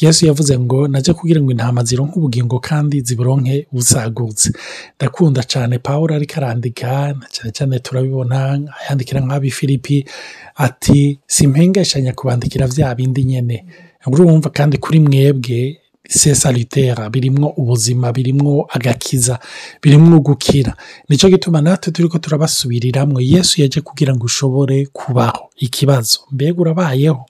yesu yavuze ngo najya kugira ngo intama zironke ubugingo kandi ziburonke busagutse ndakunda cyane paul ariko arandika cyane cyane turabibona ayandikira nk'abi filipi ati simpengeshanya kubandikira bya bindi nyine wumva kandi kuri mwebwe isesa ritera birimwo ubuzima birimo agakiza birimwo gukira nicyo gituma natwe turiko turabasubiriramwo yesu yaje kugira ngo ushobore kubaho ikibazo mbega urabayeho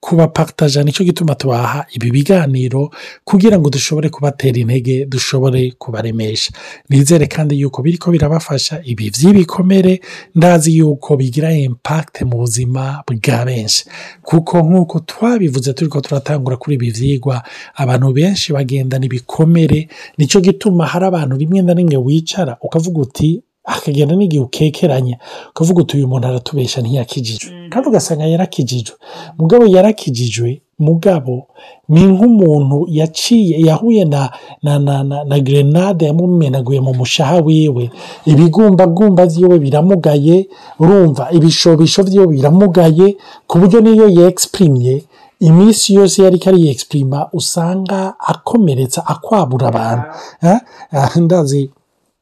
kuba kubaparitaja nicyo gituma tubaha ibi biganiro kugira ngo dushobore kubatera intege dushobore kubaremesha nizere kandi yuko biri ko birabafasha ibi by'ibikomere ndazi yuko bigira impakite mu buzima bwa benshi kuko nk'uko twabivuze turi ko turatangura kuri ibi byigwa abantu benshi bagendana ibikomere nicyo gituma hari abantu rimwe na rimwe wicara ukavuga uti hakagenda ah, n'igihe ukekeranya ukavuga uti uyu muntu aratubesha ntiyakijijwe mm. kandi ugasanga yarakijijwe mugabo yarakijijwe mugabo ni nk'umuntu yaciye yahuye na na na na gerenade yamumenaguye mu mushaha wiwe ibigumbagumba byiwe biramugaye urumva ibishobisho byiwe biramugaye ku buryo niyo yegisipirimye iminsi yose yari ari yegisiprima usanga akomeretsa akwabura abantu eh? ah, ndazi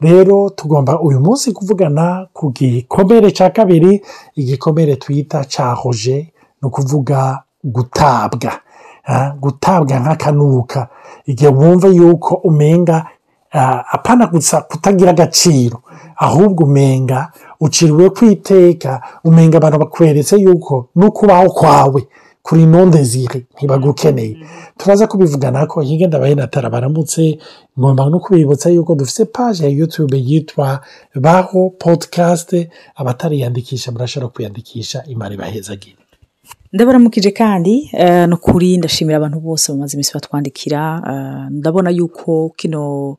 rero tugomba uyu munsi kuvugana ku gikomere cya kabiri igikomere twita cyahoje ni ukuvuga gutabwa gutabwa nk'akanuka igihe wumva yuko umenga apana gusa kutagira agaciro ahubwo umenga uciriwe ku iteka umenga abantu bakweretse yuko no kubaho kwawe kuri nondezire ntibagukeneye turaza kubivugana ko hirya ndabahinatara baramutse ngomba no kubibutsa yuko dufite paje ya yutube yitwa baho podikasite abatariyandikisha murashobora kuyandikisha imari bahezagire ndabaramukije kandi eh, no kuri ndashimira abantu bose bamaze iminsi batwandikira eh, ndabona yuko kino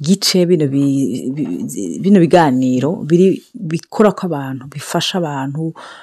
gice bino biganiro bikora ko abantu bifasha abantu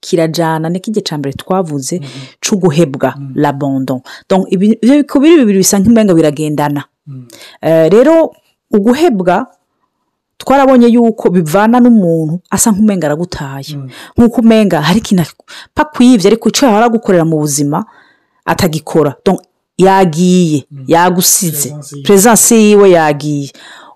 kirajyana ni kijya cya mbere twavuze cyo guhebwa rabondon mm. ibyo bibiri bisa nk'imbaraga biragendana mm. eh, rero uguhebwa twarabonye yuko bivana n'umuntu asa nk'umenga aragutaye mm. nk'uko umenga hari ikintu paka ariko icyo yahora agukorera mu buzima atagikora yagiye mm. yagusize perezidansi yiwe yagiye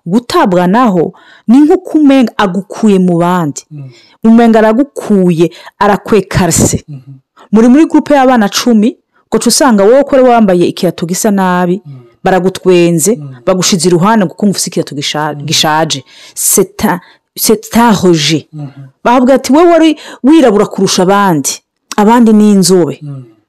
gutabwa naho ni nk'uko umenga agukuye mu bandi mm. umenga aragukuye arakwekarse mm-hmm. muri muri gurupe y'abana cumi kuko usanga wowe ukora wambaye ikiyato gisa nabi baragutwenze mm. bagushize iruhande kuko umva ikirato mm. gishaje setahoje mm-hmm. bahabwa ati wowe wari wirabura kurusha abandi abandi ni inzobe mm.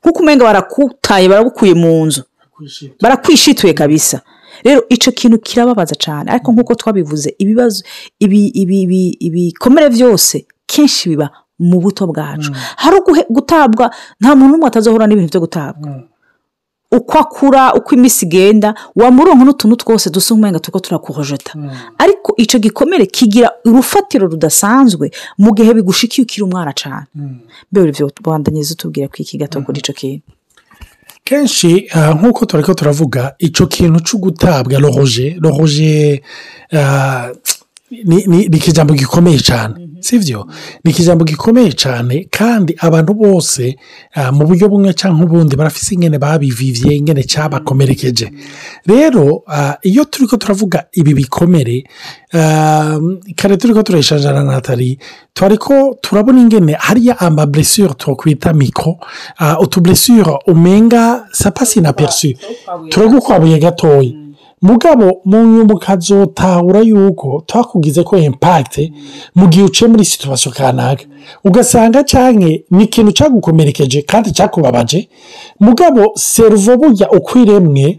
nk'uko umenya barakutaye baragukuye mu nzu barakwishituye kabisa rero icyo kintu kirababaza cyane ariko mm. nk'uko twabivuze ibibazo ibikomere byose kenshi biba mu buto bwacu mm. hari gutabwa nta muntu n'umwe atazohura n'ibintu byo gutabwa uko akura uko iminsi igenda wamuronka n'utuntu twose dusa nk'umwenda turiko turakuhojota hmm. ariko icyo gikomere kigira urufatiro rudasanzwe mu gihe bigushikiye ukiri umwana cyane hmm. mbere ibyo bandanyiriza utubwira ko iki gato kuri hmm. icyo kintu kenshi eh, nk'uko turiko turavuga icyo kintu cyo gutabwa rohoje rohoje eh, ni ikijambo gikomeye cyane mhm. si byo ni ikijambo gikomeye cyane kandi abantu bose eh, mu buryo bumwe cyangwa ubundi barafite ingene babivivye ingene cyabakomerekeje rero eh, iyo turi ko turavuga ibi bikomere eh, kare turi ko turayishajara natali turi ko turabona ingene hariya amaburesiyeri twakwita miko utuburesiyeri umenga sapasi na perisi ah, turagukwaburiye gatoya mugabo mu nyuma ukazotahura yuko twakugize ko impakite mu gihe uciye muri situwasiyo kanaka ugasanga cyane ni ikintu cyagukomerekeje kandi cyakubabaje mugabo seruvo burya uko iremwe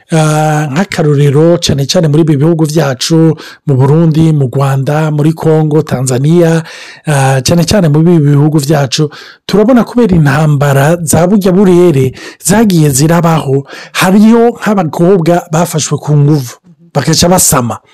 eh, nk'akarorero cyane cyane muri ibi bihugu byacu mu burundi mu rwanda muri congo tanzania eh, cyane cyane muri ibi bihugu byacu turabona kubera intambara za bujya burere zagiye zirabaho hariyo nk'abakobwa bafashwe ku nguvu bagaca basama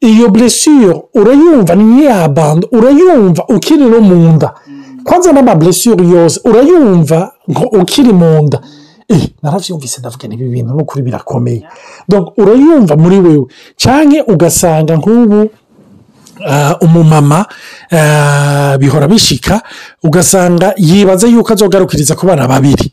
iyo buresiyo urayumva niyo yabanda urayumva ukiri no mu nda mm. kwanza n'amablessure yose urayumva ngo ukiri mu nda eh, narabyumvise ndavuga niba ibintu n'ukuri birakomeye urayumva muri wewe cyane ugasanga nk'ubu ah, umumama ah, bihora bishika ugasanga yibaza yuko azogarukiriza ku bana babiri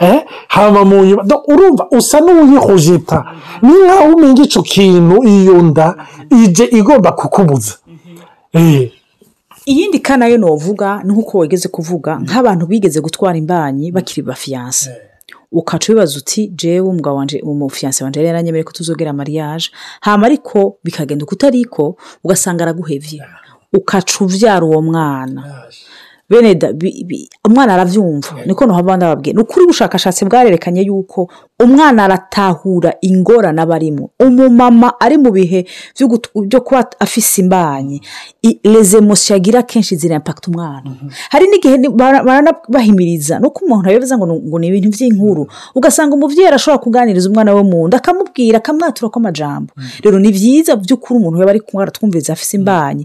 eh? haba mu nyuma urumva usa n'uwuyihujita ni nkaho umenya icyo kintu iyo nda ije igomba kukubuza eh. iyindi ka nayo ni uvuga nk'uko wageze kuvuga nk'abantu bigeze gutwara imbanyi bakiri bafiyanse eh. ukaca wibaza uti jewe umugabo wanje umufiyanse wanje yari yaranyemereye ko tuzogera mariage hama ariko bikagenda uko utariko ugasanga araguhevye ukaca uvyara uwo mwana bene umwana arabyumva eh. niko nuhava ndababwiye ni ukuri ubushakashatsi bwarerekanye yuko umwana aratahura ingorane aba arimo umumama ari mu bihe byo kuba afise imbanyi rezemosiyo agira akenshi zira umwana mhm. hari n'igihe baranabahimiriza nuko umuntu abivuze ngo ni ibintu by'inkuru ugasanga umubyeyi arashobora kuganiriza umwana we mu nda akamubwira akamwatura kw'amajambo mhm. rero ni byiza by'ukuri umuntu we bari kunywa aratwumviriza afise mhm. imbanye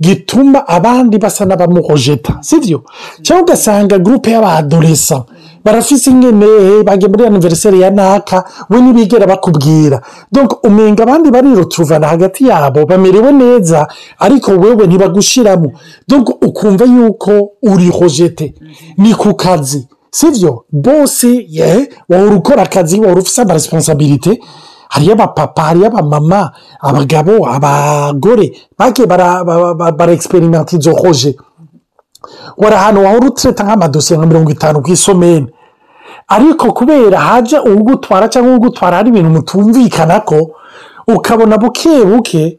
gituma abandi basa n'abamuhojeta si cyangwa ugasanga gurupe y'abadoresa barafise ingene bagemurira aniveriseri ya naka we ntibigera bakubwira donc umenga abandi barirutuvana hagati yabo bamerewe neza ariko wewe ntibagushiramo donc ukumva yuko uri hojete ni ku kazi sivyo bose ye wahora ukora akazi wahora ufise ama responsabilite hariyo abapapa hariyo abamama abagabo abagore bake bara, bara, bara, bara experimenta izo hoje wari ahantu wahora uteta nk'amadosiye nka mirongo itanu ku isomeni ariko kubera haje uwugutwara cyangwa uwugutwara ari ibintu mutumvikana ko ukabona buke buke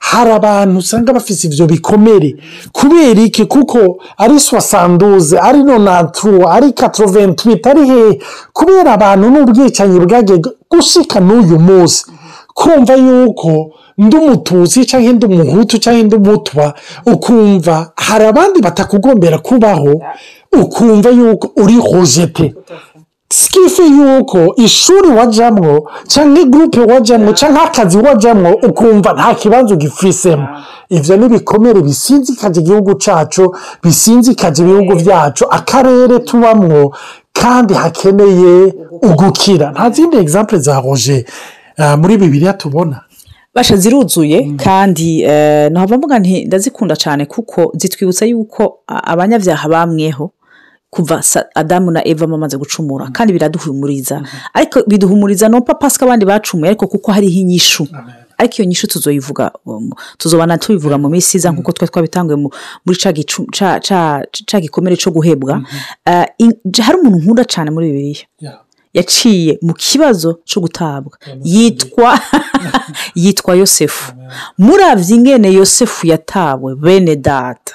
hari abantu usanga bafite ibyo bikomere kubera iki kuko ari sosanduze ari nonaturu ari katoroventwite ari hehe kubera abantu n'ubwicanyi bwagiye gushika n'uyu munsi kumva yuko ndi umututsi cyangwa ndi umuhutu cyangwa ndi umutwa ukumva hari abandi batakugombera kubaho ukumva yuko uri hojete sikise yuko ishuri wajamwo canke gurupe wajamwo canke akazi wajamwo ukumva nta kibanza ugifisemo ivyo ni ibikomere bisinzikaje igihugu cacu bisinzikaje ibihugu byacu, akarere tubamwo kandi hakeneye ugukira nta zindi exemple za eh, muri bibiliya tubona basha ziruzuye mm. kandi uh, eh, nahova mvuga nti ndazikunda cyane kuko zitwibutsa yuko abanyabyaha bamweho kuva adamu na eva bamaze gucumura mm-hmm. kandi biraduhumuriza mm-hmm. ariko biduhumuriza no pasika abandi bacumuye ariko kuko hariho inyishu ariko iyo nyishu tuzoyivuga um, tuzobana tubivuga mu minsi iza nk'uko mm-hmm. twe twabitanguye muri cya gikomere cyo guhebwa uh, hari umuntu nkunda cyane muri bibiriya yaciye mu kibazo cyo gutabwa yitwa yitwa yosefu murabye ingene yosefu yatabwe bene data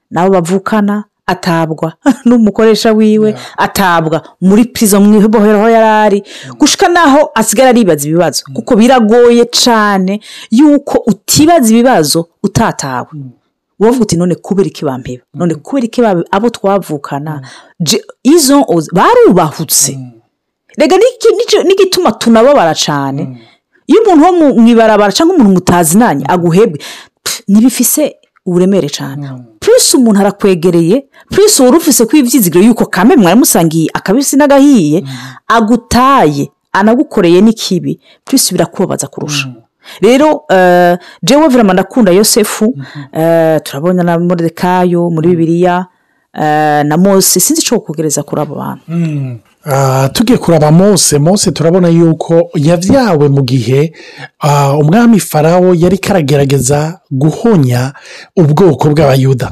nabo bavukana atabwa n'umukoresha wiwe atabwa muri pirizo mu ibohero aho yari ari mm. gushika naho asigara aribaza ibibazo mm. kuko biragoye cyane yuko utibaza ibibazo utatawe mm. wavuga uti none kubera iki bambeba none kubera iki abo twavukana izo barubahutse reka n'igituma tunababara cyane iyo umuntu wo mu ibarabara cyangwa umuntu mutazinanye aguhebwe ntibifise uburemere cyane mm. purisi umuntu arakwegereye purisi wari ufise ko ibyizigiro yuko kamwe mwaramusangiye akabisi n'agahiye mm. agutaye anagukoreye n'ikibi purisi birakubabaza kurusha mm. rero eh, jewe verama ndakunda yosefu mm-hmm. eh, turabona na mordekayo muri bibiriya eh, na mose sinzi icyo kugereza kuri abo bantu Ah, tugiye kuraba mose mose turabona yuko yabyawe mu gihe ah, umwami farawo yari karagerageza guhonya ubwoko bw'abayuda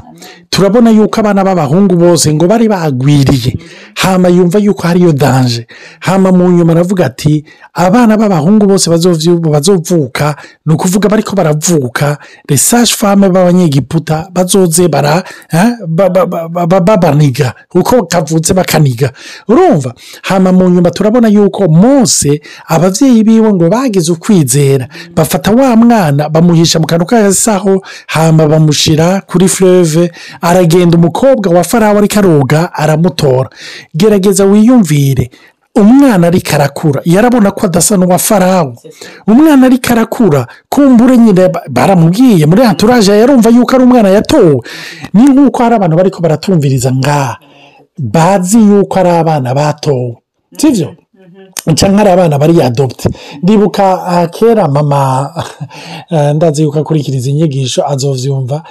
turabona yuko abana b'abahungu bose ngo bari bagwiriye hama yumva yuko hariyo danje hama mu nyuma aravuga ati abana b'abahungu bose bazovuka ni ukuvuga bariko baravuka resashi fame b'abanyegiputa bazoze bara eh, babaniga uko kavutse bakaniga urumva hama mu nyuma turabona yuko mose ababyeyi biwe ngo bagize ukwizera bafata wa mwana bamuhisha mu kantu k'agasaho hama bamushyira kuri fureve aragenda umukobwa wa farawo ariko aroga aramutora gerageza wiyumvire umwana ariko arakura yarabona ko adasa n'uwa farawo umwana ariko arakura kumbure nyine baramubwiye muri anturaje yarumva yuko ari umwana yatowe ni nk'uko hari abantu bari ko baratumviriza nga bazi yuko ari abana batowe sibyo nca nkari abana bari yadopite ndibuka ah, kera mama ah, ndazi yuko akurikiza inyigisho azovyumva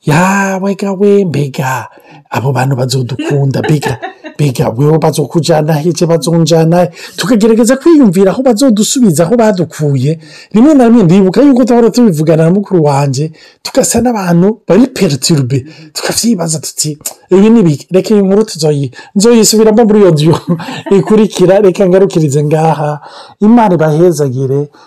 yabega we mbega abo bantu bazodukunda mbega mbega wewe bazokujyana hirya bazonjyana tukagerageza kwiyumvira aho bazodusubiza aho badukuye rimwe na rimwe ndibuka yuko tuhora tubivugana na mukuru wanjye tugasa n'abantu bari peritiribe tukabyibaza tuti ibi ni ibiki reka iyi nkuru tuzoyi nzoyisubiramo muri odiyo ikurikira reka ngarukirize ngaha imana ibahezagire